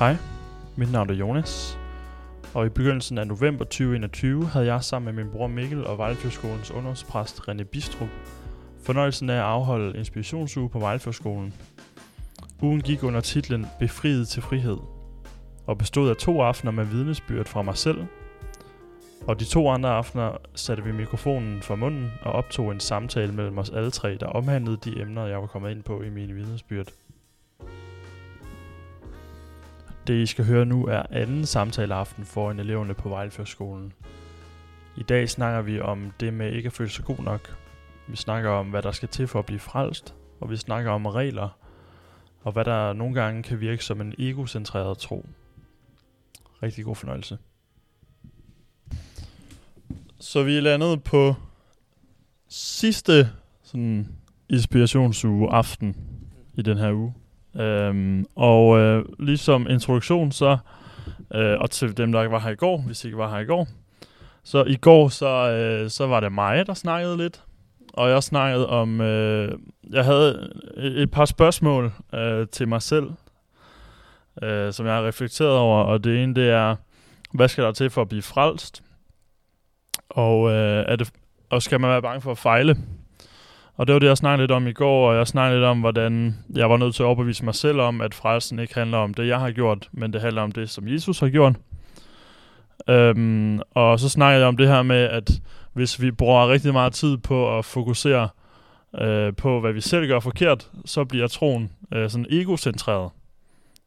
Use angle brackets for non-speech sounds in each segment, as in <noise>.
Hej, mit navn er Jonas, og i begyndelsen af november 2021 havde jeg sammen med min bror Mikkel og Vejlefjordskolens ungdomspræst René Bistrup fornøjelsen af at afholde inspirationsuge på Vejlefjordskolen. Ugen gik under titlen Befriet til frihed, og bestod af to aftener med vidnesbyrd fra mig selv, og de to andre aftener satte vi mikrofonen for munden og optog en samtale mellem os alle tre, der omhandlede de emner, jeg var kommet ind på i mine vidnesbyrd. Det I skal høre nu er anden samtaleaften for en eleverne på Vejlefjordskolen. I dag snakker vi om det med ikke at føle sig god nok. Vi snakker om, hvad der skal til for at blive frelst, og vi snakker om regler, og hvad der nogle gange kan virke som en egocentreret tro. Rigtig god fornøjelse. Så vi er landet på sidste sådan, inspirationsuge aften i den her uge. Øhm, og øh, ligesom introduktion så, øh, og til dem, der ikke var her i går, hvis I ikke var her i går, så i går, så, øh, så var det mig, der snakkede lidt, og jeg snakkede om, øh, jeg havde et par spørgsmål øh, til mig selv, øh, som jeg har reflekteret over, og det ene, det er, hvad skal der til for at blive frelst? Og, øh, er det, og skal man være bange for at fejle? Og det var det, jeg snakkede lidt om i går, og jeg snakkede lidt om, hvordan jeg var nødt til at overbevise mig selv om, at frelsen ikke handler om det, jeg har gjort, men det handler om det, som Jesus har gjort. Øhm, og så snakkede jeg om det her med, at hvis vi bruger rigtig meget tid på at fokusere øh, på, hvad vi selv gør forkert, så bliver troen øh, sådan egocentreret.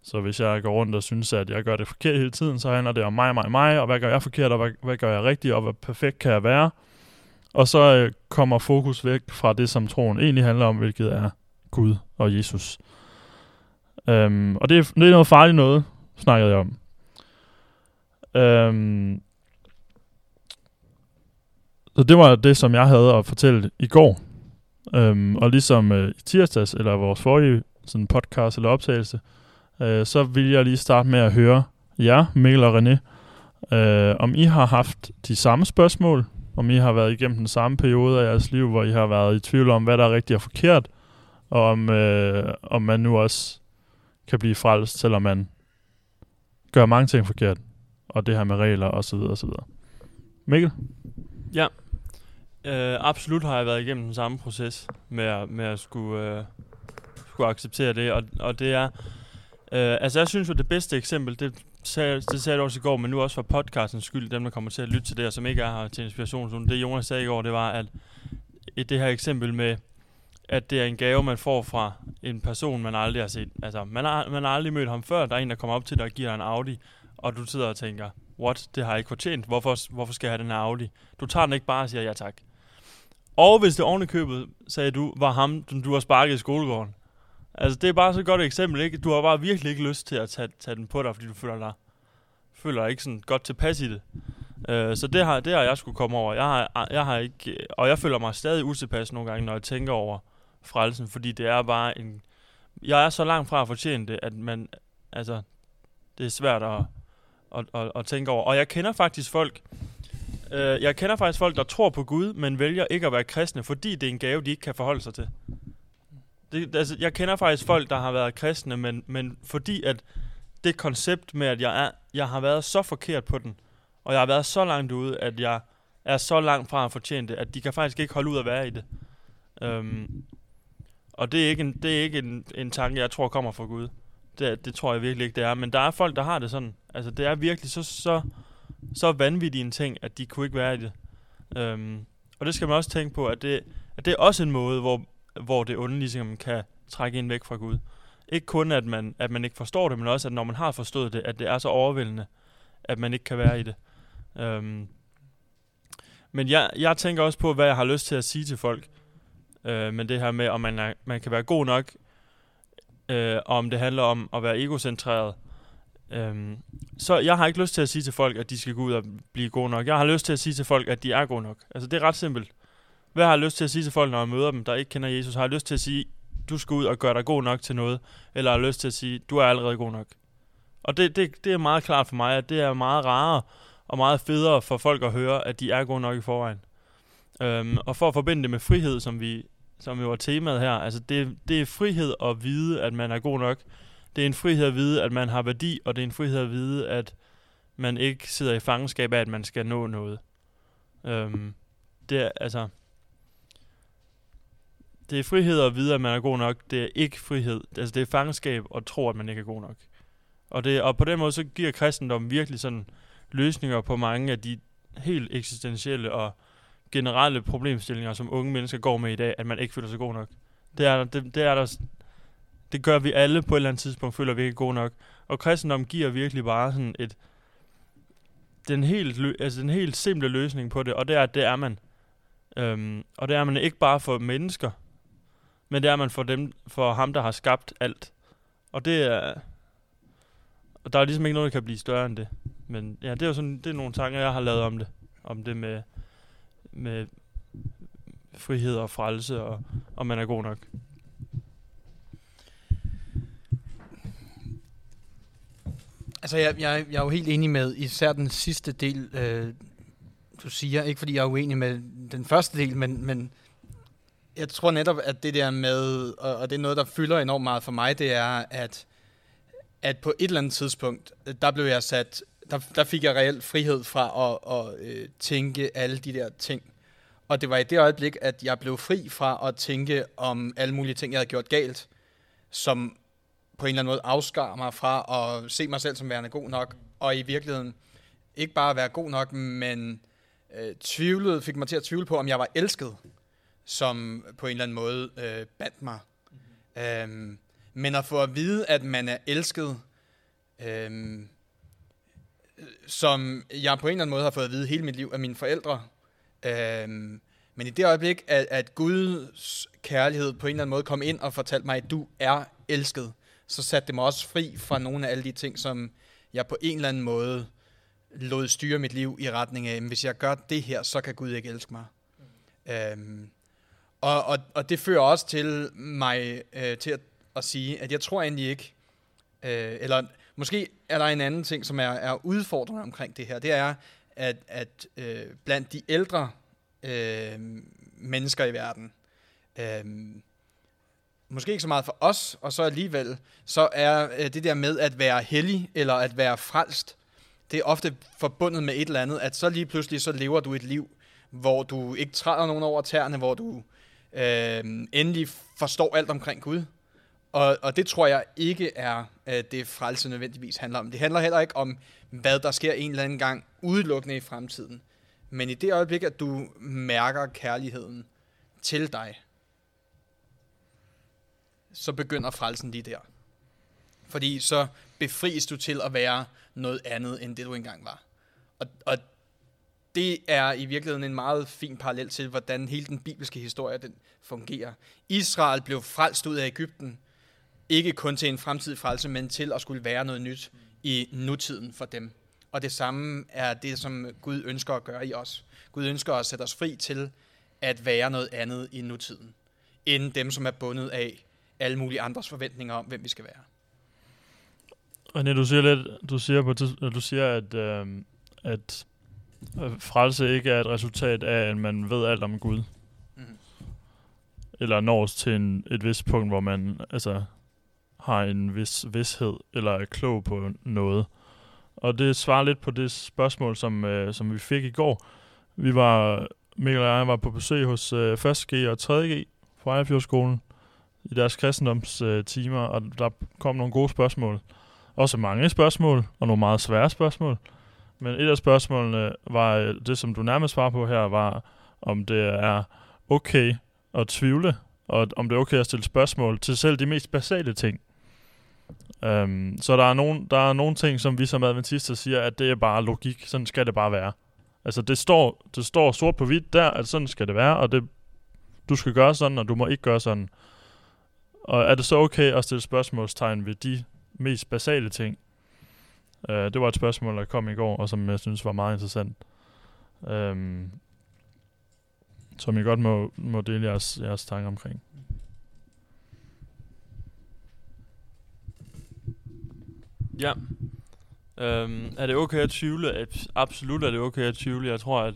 Så hvis jeg går rundt og synes, at jeg gør det forkert hele tiden, så handler det om mig, mig, mig, og hvad gør jeg forkert, og hvad, hvad gør jeg rigtigt, og hvor perfekt kan jeg være. Og så øh, kommer fokus væk fra det, som troen egentlig handler om, hvilket er Gud og Jesus. Øhm, og det er, det er noget farligt noget, snakkede jeg om. Øhm, så det var det, som jeg havde at fortælle i går. Øhm, og ligesom øh, i tirsdags, eller vores forrige sådan podcast eller optagelse, øh, så vil jeg lige starte med at høre jer, Mikkel og René, øh, om I har haft de samme spørgsmål, om I har været igennem den samme periode af jeres liv, hvor I har været i tvivl om, hvad der er rigtigt og forkert, og om, øh, om man nu også kan blive frelst, selvom man gør mange ting forkert, og det her med regler og så videre og så videre. Mikkel? Ja, øh, absolut har jeg været igennem den samme proces med at, med at skulle, øh, skulle acceptere det, og, og det er, øh, altså jeg synes jo det bedste eksempel, det sagde, det sagde jeg også i går, men nu også for podcastens skyld, dem der kommer til at lytte til det, og som ikke er her til inspiration, det Jonas sagde i går, det var, at i det her eksempel med, at det er en gave, man får fra en person, man aldrig har set. Altså, man har, man har aldrig mødt ham før. Der er en, der kommer op til dig og giver dig en Audi, og du sidder og tænker, what, det har jeg ikke fortjent. Hvorfor, hvorfor skal jeg have den her Audi? Du tager den ikke bare og siger ja tak. Og hvis det oven købet, sagde du, var ham, som du har sparket i skolegården. Altså, det er bare så et godt eksempel, ikke? Du har bare virkelig ikke lyst til at tage, tage den på dig, fordi du føler dig, føler dig ikke sådan godt tilpas i det. Uh, så det har, det har jeg skulle komme over. Jeg har, jeg har ikke, og jeg føler mig stadig utilpas nogle gange, når jeg tænker over frelsen, fordi det er bare en... Jeg er så langt fra at fortjene det, at man... Altså, det er svært at, at, at, at tænke over. Og jeg kender faktisk folk... Uh, jeg kender faktisk folk, der tror på Gud, men vælger ikke at være kristne, fordi det er en gave, de ikke kan forholde sig til. Det, altså, jeg kender faktisk folk, der har været kristne, men, men fordi at det koncept med, at jeg, er, jeg har været så forkert på den, og jeg har været så langt ude, at jeg er så langt fra at fortjene det, at de kan faktisk ikke holde ud at være i det. Um, og det er ikke, en, det er ikke en, en tanke, jeg tror kommer fra Gud. Det, det tror jeg virkelig ikke, det er. Men der er folk, der har det sådan. Altså, det er virkelig så, så, så vanvittig en ting, at de kunne ikke være i det. Um, og det skal man også tænke på, at det, at det er også en måde, hvor, hvor det onde ligesom kan trække en væk fra Gud. Ikke kun, at man, at man ikke forstår det, men også, at når man har forstået det, at det er så overvældende, at man ikke kan være i det. Øhm. men jeg, jeg tænker også på, hvad jeg har lyst til at sige til folk. Øh, men det her med, om man, er, man kan være god nok, øh, og om det handler om at være egocentreret. Øhm. så jeg har ikke lyst til at sige til folk, at de skal gå ud og blive gode nok. Jeg har lyst til at sige til folk, at de er gode nok. Altså, det er ret simpelt. Hvad har jeg lyst til at sige til folk, når jeg møder dem, der ikke kender Jesus? Har jeg lyst til at sige, du skal ud og gøre dig god nok til noget? Eller har jeg lyst til at sige, du er allerede god nok? Og det, det, det er meget klart for mig, at det er meget rarere og meget federe for folk at høre, at de er gode nok i forvejen. Øhm, og for at forbinde det med frihed, som vi som jo er temaet her, altså det, det er frihed at vide, at man er god nok. det er en frihed at vide, at man har værdi, og det er en frihed at vide, at man ikke sidder i fangenskab af, at man skal nå noget. Øhm, det er, altså, det er frihed at vide, at man er god nok. Det er ikke frihed. Altså, det er fangenskab at tro, at man ikke er god nok. Og, det, og på den måde, så giver kristendommen virkelig sådan løsninger på mange af de helt eksistentielle og generelle problemstillinger, som unge mennesker går med i dag, at man ikke føler sig god nok. Det er, det, det er der, det gør vi alle på et eller andet tidspunkt, føler vi ikke er god nok. Og kristendommen giver virkelig bare sådan et, den helt, altså den helt simple løsning på det, og det er, at det er man. Øhm, og det er man ikke bare for mennesker, men det er man for, dem, for ham, der har skabt alt. Og det er... Og der er ligesom ikke noget, der kan blive større end det. Men ja, det er jo sådan, det er nogle tanker, jeg har lavet om det. Om det med, med frihed og frelse, og om man er god nok. Altså, jeg, jeg, jeg er jo helt enig med især den sidste del, øh, du siger. Ikke fordi jeg er uenig med den første del, men, men jeg tror netop, at det der med, og, og det er noget, der fylder enormt meget for mig, det er, at, at på et eller andet tidspunkt, der blev jeg sat, der, der fik jeg reelt frihed fra at, at, at tænke alle de der ting. Og det var i det øjeblik, at jeg blev fri fra at tænke om alle mulige ting, jeg havde gjort galt, som på en eller anden måde afskar mig fra at se mig selv som værende god nok, og i virkeligheden ikke bare være god nok, men øh, tvivlede, fik mig til at tvivle på, om jeg var elsket, som på en eller anden måde øh, bandt mig. Mm-hmm. Øhm, men at få at vide, at man er elsket, øhm, som jeg på en eller anden måde har fået at vide hele mit liv af mine forældre, øhm, men i det øjeblik, at, at Guds kærlighed på en eller anden måde kom ind og fortalte mig, at du er elsket, så satte det mig også fri fra nogle af alle de ting, som jeg på en eller anden måde lod styre mit liv i retning af, hvis jeg gør det her, så kan Gud ikke elske mig. Mm. Øhm, og, og, og det fører også til mig øh, til at, at sige, at jeg tror egentlig ikke, øh, eller måske er der en anden ting, som er, er udfordrende omkring det her, det er, at, at øh, blandt de ældre øh, mennesker i verden, øh, måske ikke så meget for os, og så alligevel, så er øh, det der med at være hellig, eller at være frelst, det er ofte forbundet med et eller andet, at så lige pludselig så lever du et liv, hvor du ikke træder nogen over tæerne, hvor du øh, endelig forstår alt omkring Gud. Og, og det tror jeg ikke er øh, det frelse nødvendigvis handler om. Det handler heller ikke om, hvad der sker en eller anden gang udelukkende i fremtiden. Men i det øjeblik, at du mærker kærligheden til dig, så begynder frelsen lige der. Fordi så befries du til at være noget andet, end det du engang var. Og, og det er i virkeligheden en meget fin parallel til, hvordan hele den bibelske historie den fungerer. Israel blev frelst ud af Ægypten, ikke kun til en fremtidig frelse, men til at skulle være noget nyt i nutiden for dem. Og det samme er det, som Gud ønsker at gøre i os. Gud ønsker at sætte os fri til at være noget andet i nutiden, end dem, som er bundet af alle mulige andres forventninger om, hvem vi skal være. René, du siger lidt, du siger, på, du siger at, øh, at frelse ikke er et resultat af, at man ved alt om Gud. Mm. Eller når til en, et vist punkt, hvor man altså, har en vis vidshed, eller er klog på noget. Og det svarer lidt på det spørgsmål, som, øh, som vi fik i går. Vi var, Mikkel og jeg var på besøg hos øh, 1.G og 3.G på Ejrefjordskolen i deres kristendomstimer, og der kom nogle gode spørgsmål. Også mange spørgsmål, og nogle meget svære spørgsmål. Men et af spørgsmålene var, øh, det som du nærmest svarer på her, var, om det er okay at tvivle, og om det er okay at stille spørgsmål til selv de mest basale ting. Um, så der er, nogen, der er nogle ting, som vi som adventister siger, at det er bare logik. Sådan skal det bare være. Altså det står, det står sort på hvidt der, at sådan skal det være, og det, du skal gøre sådan, og du må ikke gøre sådan. Og er det så okay at stille spørgsmålstegn ved de mest basale ting? Uh, det var et spørgsmål, der kom i går, og som jeg synes var meget interessant. Um, som I godt må, må dele jeres, jeres tanker omkring. Ja. Um, er det okay at tvivle? Absolut er det okay at tvivle. Jeg tror, at...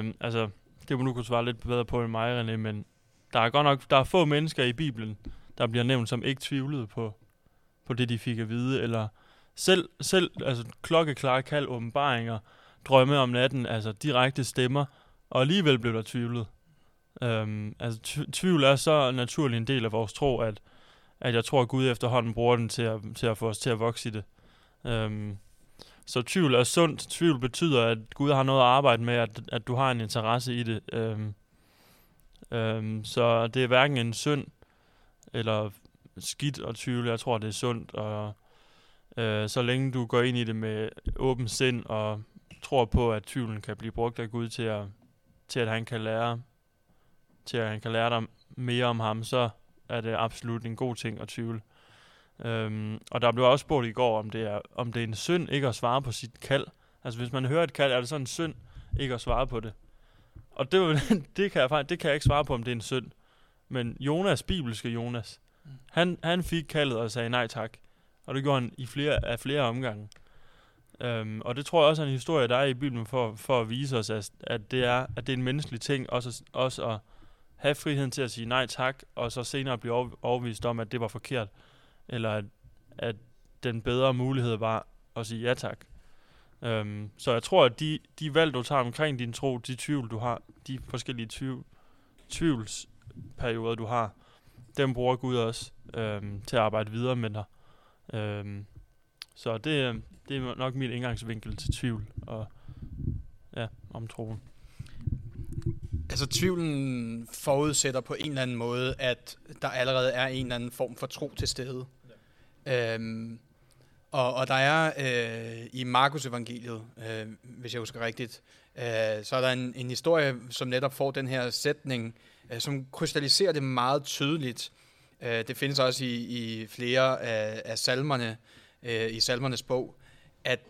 Um, altså, det må du kunne svare lidt bedre på end mig, René, men der er godt nok der er få mennesker i Bibelen, der bliver nævnt som ikke tvivlede på på det, de fik at vide, eller selv, selv altså, klokkeklare kald, åbenbaringer, drømme om natten, altså direkte stemmer, og alligevel blev der tvivlet. Øhm, altså tvivl er så naturlig en del af vores tro, at, at jeg tror, at Gud efterhånden bruger den til at, til at få os til at vokse i det. Øhm, så tvivl er sundt. Tvivl betyder, at Gud har noget at arbejde med, at, at du har en interesse i det. Øhm, øhm, så det er hverken en synd eller skidt at tvivle. Jeg tror, det er sundt. Og øh, så længe du går ind i det med åben sind og tror på, at tvivlen kan blive brugt af Gud til at, til at han kan lære til at han kan lære dig mere om ham, så er det absolut en god ting at tvivle. Øhm, og der blev også spurgt i går, om det, er, om det er en synd ikke at svare på sit kald. Altså hvis man hører et kald, er det sådan en synd ikke at svare på det. Og det, <laughs> det, kan jeg faktisk, det kan jeg ikke svare på, om det er en synd. Men Jonas, bibelske Jonas, mm. han, han fik kaldet og sagde nej tak. Og det gjorde han i flere, af flere omgange. Um, og det tror jeg også er en historie, der er i Bibelen for, for at vise os, at, at, det er, at det er en menneskelig ting også, også at have friheden til at sige nej tak, og så senere blive overbevist om, at det var forkert, eller at, at den bedre mulighed var at sige ja tak. Um, så jeg tror, at de, de valg, du tager omkring din tro, de tvivl, du har, de forskellige tvivl, tvivlsperioder, du har, dem bruger Gud også um, til at arbejde videre med dig. Um, så det, det er nok min indgangsvinkel til tvivl og ja, om troen. Altså tvivlen forudsætter på en eller anden måde, at der allerede er en eller anden form for tro til stede. Ja. Øhm, og, og der er øh, i Markus evangeliet, øh, hvis jeg husker rigtigt, øh, så er der en, en historie, som netop får den her sætning, øh, som krystalliserer det meget tydeligt. Øh, det findes også i, i flere af, af salmerne, øh, i salmernes bog, at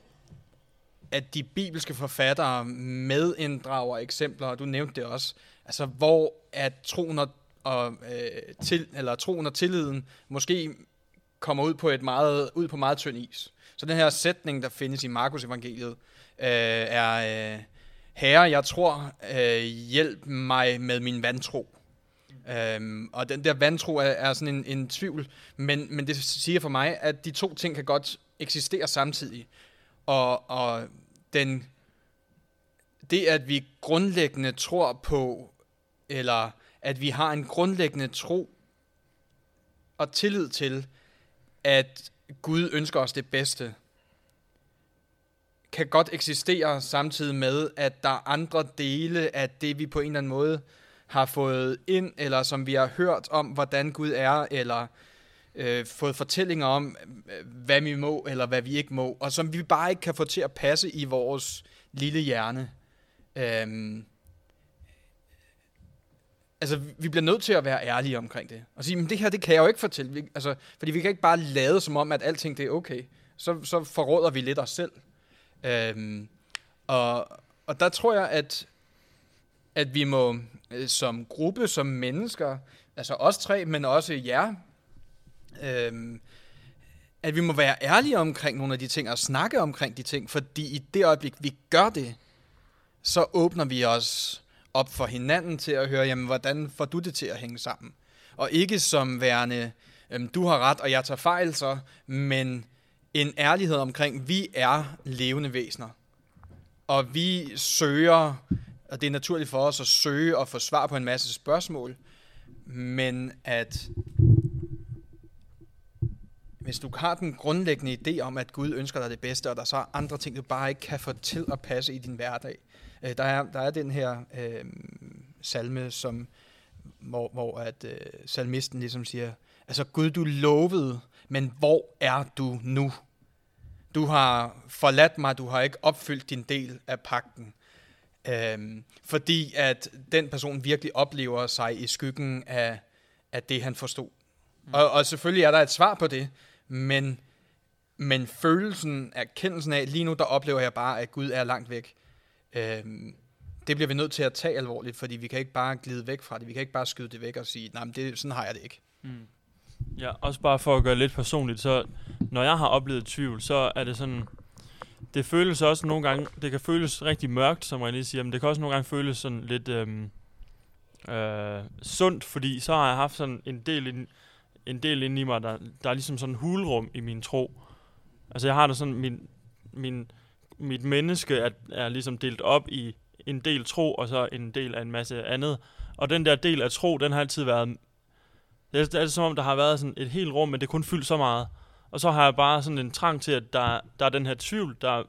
at de bibelske forfattere medinddrager eksempler, og du nævnte det også, altså hvor at troen og, og, øh, til, eller troen og tilliden måske kommer ud på et meget ud på meget tynd is. Så den her sætning, der findes i Markus evangeliet, øh, er, øh, Herre, jeg tror, øh, hjælp mig med min vantro. Øhm, og den der vantro er, er sådan en, en tvivl, men, men det siger for mig, at de to ting kan godt eksistere samtidig. Og, og den, det, at vi grundlæggende tror på, eller at vi har en grundlæggende tro og tillid til, at Gud ønsker os det bedste, kan godt eksistere samtidig med, at der er andre dele af det, vi på en eller anden måde har fået ind, eller som vi har hørt om, hvordan Gud er, eller øh, fået fortællinger om, øh, hvad vi må eller hvad vi ikke må, og som vi bare ikke kan få til at passe i vores lille hjerne. Øhm, altså, vi bliver nødt til at være ærlige omkring det. Og sige, men det her, det kan jeg jo ikke fortælle. Vi, altså, fordi vi kan ikke bare lade som om, at alting det er okay. Så, så forråder vi lidt os selv. Øhm, og, og der tror jeg, at, at vi må øh, som gruppe, som mennesker, altså os tre, men også jer, øhm, at vi må være ærlige omkring nogle af de ting, og snakke omkring de ting, fordi i det øjeblik, vi gør det, så åbner vi os op for hinanden til at høre, jamen, hvordan får du det til at hænge sammen? Og ikke som værende, øhm, du har ret, og jeg tager fejl så, men en ærlighed omkring, vi er levende væsener. Og vi søger, og det er naturligt for os at søge og få svar på en masse spørgsmål, men at hvis du har den grundlæggende idé om, at Gud ønsker dig det bedste, og der så er andre ting, du bare ikke kan få til at passe i din hverdag. Øh, der, er, der er den her øh, salme, som, hvor, hvor at, øh, salmisten ligesom siger, altså Gud, du lovede, men hvor er du nu? Du har forladt mig, du har ikke opfyldt din del af pakten. Øhm, fordi at den person virkelig oplever sig i skyggen af, af det, han forstod. Mm. Og, og selvfølgelig er der et svar på det, men, men følelsen, erkendelsen af, lige nu der oplever jeg bare, at Gud er langt væk. Øhm, det bliver vi nødt til at tage alvorligt, fordi vi kan ikke bare glide væk fra det. Vi kan ikke bare skyde det væk og sige, nej, men det, sådan har jeg det ikke. Mm. Ja, også bare for at gøre lidt personligt, så når jeg har oplevet tvivl, så er det sådan, det føles også nogle gange, det kan føles rigtig mørkt, som jeg lige siger, men det kan også nogle gange føles sådan lidt øhm, øh, sundt, fordi så har jeg haft sådan en del, en, en del inde i mig, der, der er ligesom sådan en hulrum i min tro. Altså jeg har det sådan, min, min, mit menneske er, er ligesom delt op i en del tro, og så en del af en masse andet. Og den der del af tro, den har altid været... Det er, det er som om, der har været sådan et helt rum, men det kun fyldt så meget. Og så har jeg bare sådan en trang til, at der, der er den her tvivl, der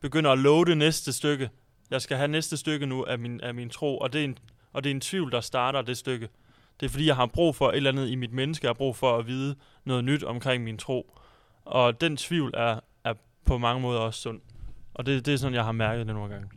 begynder at love det næste stykke. Jeg skal have næste stykke nu af min, af min tro, og det, er en, og det er en tvivl, der starter det stykke. Det er fordi, jeg har brug for et eller andet i mit menneske, jeg har brug for at vide noget nyt omkring min tro. Og den tvivl er, er på mange måder også sund. Og det, det er sådan, jeg har mærket det nogle gange.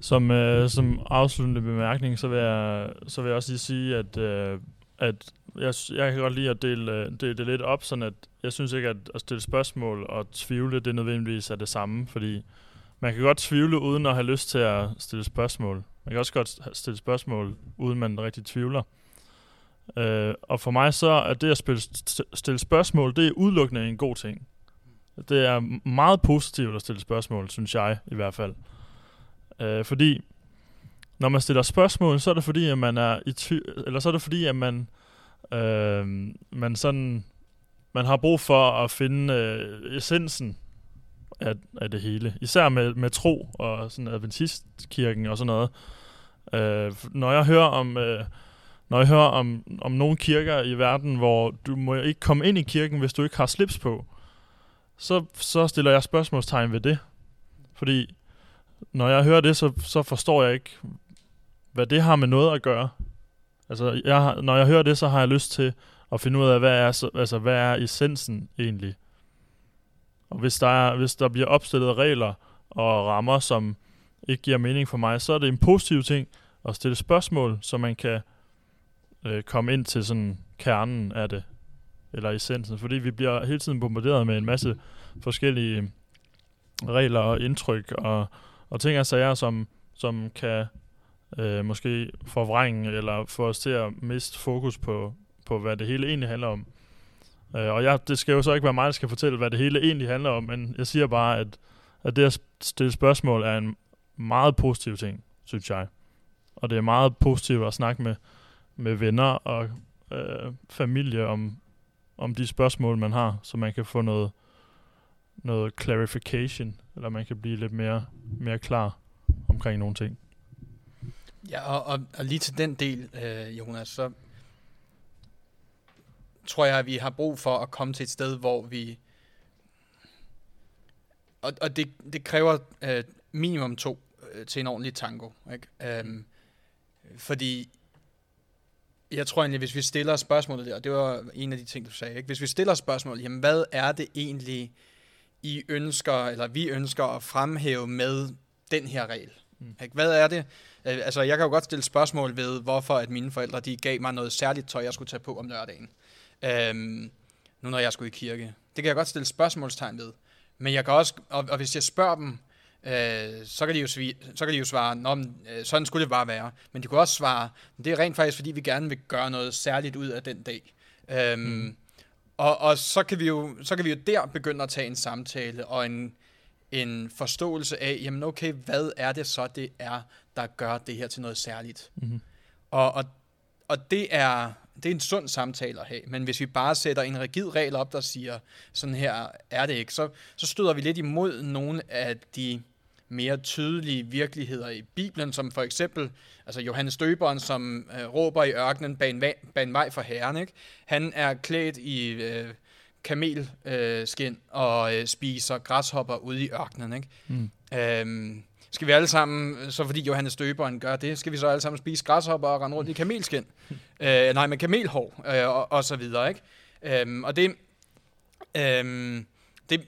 Som, øh, som afsluttende bemærkning, så vil jeg, så vil jeg også lige sige, at, øh, at jeg, jeg kan godt lide at dele, øh, dele det lidt op, sådan at jeg synes ikke, at at stille spørgsmål og tvivle, det nødvendigvis er det samme, fordi man kan godt tvivle uden at have lyst til at stille spørgsmål. Man kan også godt stille spørgsmål, uden man rigtig tvivler. Øh, og for mig så er det at spille, stille spørgsmål, det er udelukkende en god ting. Det er meget positivt at stille spørgsmål, synes jeg i hvert fald. Øh, fordi når man stiller spørgsmål, så er det fordi, at man er i tvivl, eller så er det fordi, at man, øh, men sådan, man har brug for at finde øh, essensen af, af det hele. Især med, med tro og sådan adventistkirken og sådan noget. Øh, når jeg hører om, øh, når jeg hører om, om nogle kirker i verden, hvor du må ikke komme ind i kirken, hvis du ikke har slips på, så, så stiller jeg spørgsmålstegn ved det. Fordi når jeg hører det, så, så forstår jeg ikke, hvad det har med noget at gøre. Altså, jeg har, når jeg hører det, så har jeg lyst til at finde ud af, hvad er, altså, hvad er essensen egentlig. Og hvis der, er, hvis der bliver opstillet regler og rammer, som ikke giver mening for mig, så er det en positiv ting at stille spørgsmål, så man kan øh, komme ind til sådan kernen af det, eller essensen. Fordi vi bliver hele tiden bombarderet med en masse forskellige regler og indtryk og, og ting og sager, som, som kan øh, måske forvrænge eller få os til at miste fokus på, på hvad det hele egentlig handler om. Øh, og jeg, det skal jo så ikke være mig, der skal fortælle, hvad det hele egentlig handler om, men jeg siger bare, at, at det at stille spørgsmål er en meget positiv ting, synes jeg. Og det er meget positivt at snakke med, med venner og øh, familie om, om de spørgsmål, man har, så man kan få noget, noget clarification, eller man kan blive lidt mere, mere klar omkring nogle ting. Ja, og, og, og lige til den del, øh, Jonas, så tror jeg, at vi har brug for at komme til et sted, hvor vi... Og, og det, det kræver øh, minimum to øh, til en ordentlig tango. Ikke? Øhm, fordi jeg tror egentlig, hvis vi stiller spørgsmålet der, og det var en af de ting, du sagde, ikke? hvis vi stiller spørgsmålet, jamen hvad er det egentlig, I ønsker, eller vi ønsker at fremhæve med den her regel? Mm. Ikke? Hvad er det? Øh, altså, jeg kan jo godt stille spørgsmål ved, hvorfor at mine forældre, de gav mig noget særligt tøj, jeg skulle tage på om lørdagen. Øhm, nu når jeg skulle i kirke. Det kan jeg godt stille spørgsmålstegn ved. Men jeg kan også, og, og hvis jeg spørger dem, øh, så, kan de jo svi, så kan de jo svare, Nå, men, øh, sådan skulle det bare være. Men de kunne også svare, det er rent faktisk, fordi vi gerne vil gøre noget særligt ud af den dag. Øhm, mm. Og, og så, kan vi jo, så kan vi jo der begynde at tage en samtale og en, en forståelse af, jamen okay, hvad er det så, det er, der gør det her til noget særligt? Mm-hmm. Og, og, og det er det er en sund samtale at have, men hvis vi bare sætter en rigid regel op, der siger, sådan her er det ikke, så, så støder vi lidt imod nogle af de mere tydelige virkeligheder i Bibelen, som for eksempel altså Johannes Døberen, som øh, råber i ørkenen bag en, bag en vej for Herren. Ikke? Han er klædt i øh, kamelskin øh, og øh, spiser græshopper ude i ørkenen. Ikke? Mm. Øhm, skal vi alle sammen, så fordi Johannes Døberen gør det, skal vi så alle sammen spise græshopper og rende rundt i kamelskin? <laughs> øh, nej, med kamelhår øh, og, og så videre, ikke? Øhm, og det, øhm, det,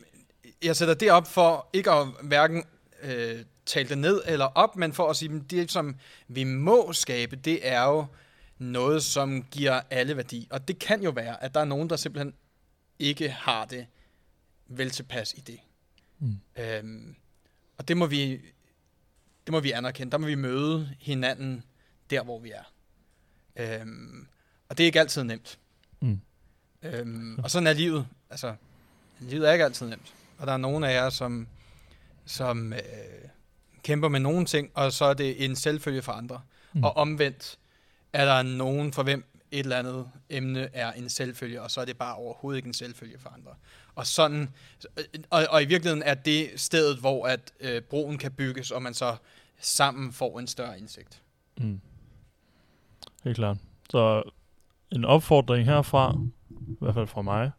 jeg sætter det op for ikke at hverken øh, tale det ned eller op, men for at sige, at det som vi må skabe, det er jo noget, som giver alle værdi. Og det kan jo være, at der er nogen, der simpelthen ikke har det vel tilpas i det. Mm. Øhm, og det må vi det må vi anerkende. Der må vi møde hinanden der, hvor vi er. Øhm, og det er ikke altid nemt. Mm. Øhm, og sådan er livet. Altså, livet er ikke altid nemt. Og der er nogle af jer, som, som øh, kæmper med nogle ting, og så er det en selvfølge for andre. Mm. Og omvendt er der nogen, for hvem et eller andet emne er en selvfølge, og så er det bare overhovedet ikke en selvfølge for andre. Og sådan, og, og i virkeligheden er det stedet, hvor at øh, broen kan bygges, og man så sammen får en større indsigt. Mm. Helt klart. Så en opfordring herfra, i hvert fald fra mig,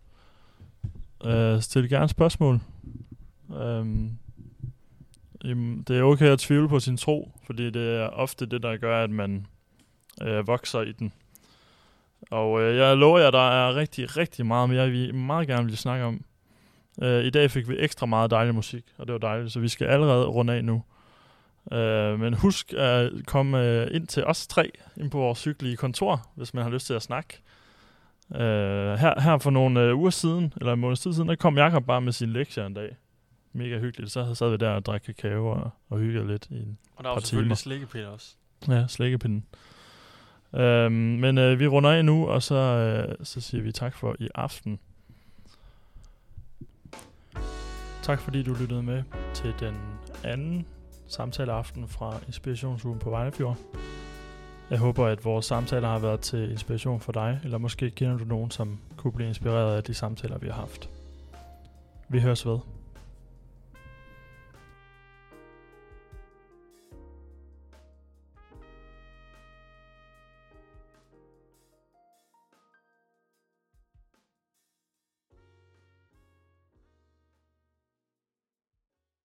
øh, stil gerne spørgsmål. Øhm, jamen, det er okay at tvivle på sin tro, fordi det er ofte det, der gør, at man øh, vokser i den. Og øh, jeg lover jer, der er rigtig, rigtig meget mere, vi meget gerne vil snakke om. Øh, I dag fik vi ekstra meget dejlig musik, og det var dejligt, så vi skal allerede runde af nu. Øh, men husk at komme øh, ind til os tre, ind på vores hyggelige kontor, hvis man har lyst til at snakke. Øh, her, her for nogle øh, uger siden, eller en måneds tid siden, der kom Jakob bare med sin lektier en dag. Mega hyggeligt. Så sad vi der og drak kakao og, og hyggede lidt i en Og der var selvfølgelig timer. slikkepind også. Ja, slikkepinden. Øhm, men øh, vi runder af nu, og så, øh, så siger vi tak for i aften. Tak fordi du lyttede med til den anden samtaleaften fra Inspirationsugen på Vejlefjord. Jeg håber, at vores samtaler har været til inspiration for dig, eller måske kender du nogen, som kunne blive inspireret af de samtaler, vi har haft. Vi høres ved.